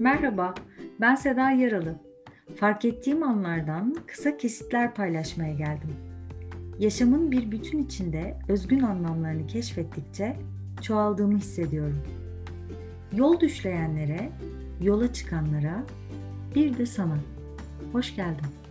Merhaba, ben Seda Yaralı. Fark ettiğim anlardan kısa kesitler paylaşmaya geldim. Yaşamın bir bütün içinde özgün anlamlarını keşfettikçe çoğaldığımı hissediyorum. Yol düşleyenlere, yola çıkanlara, bir de sana. Hoş geldin.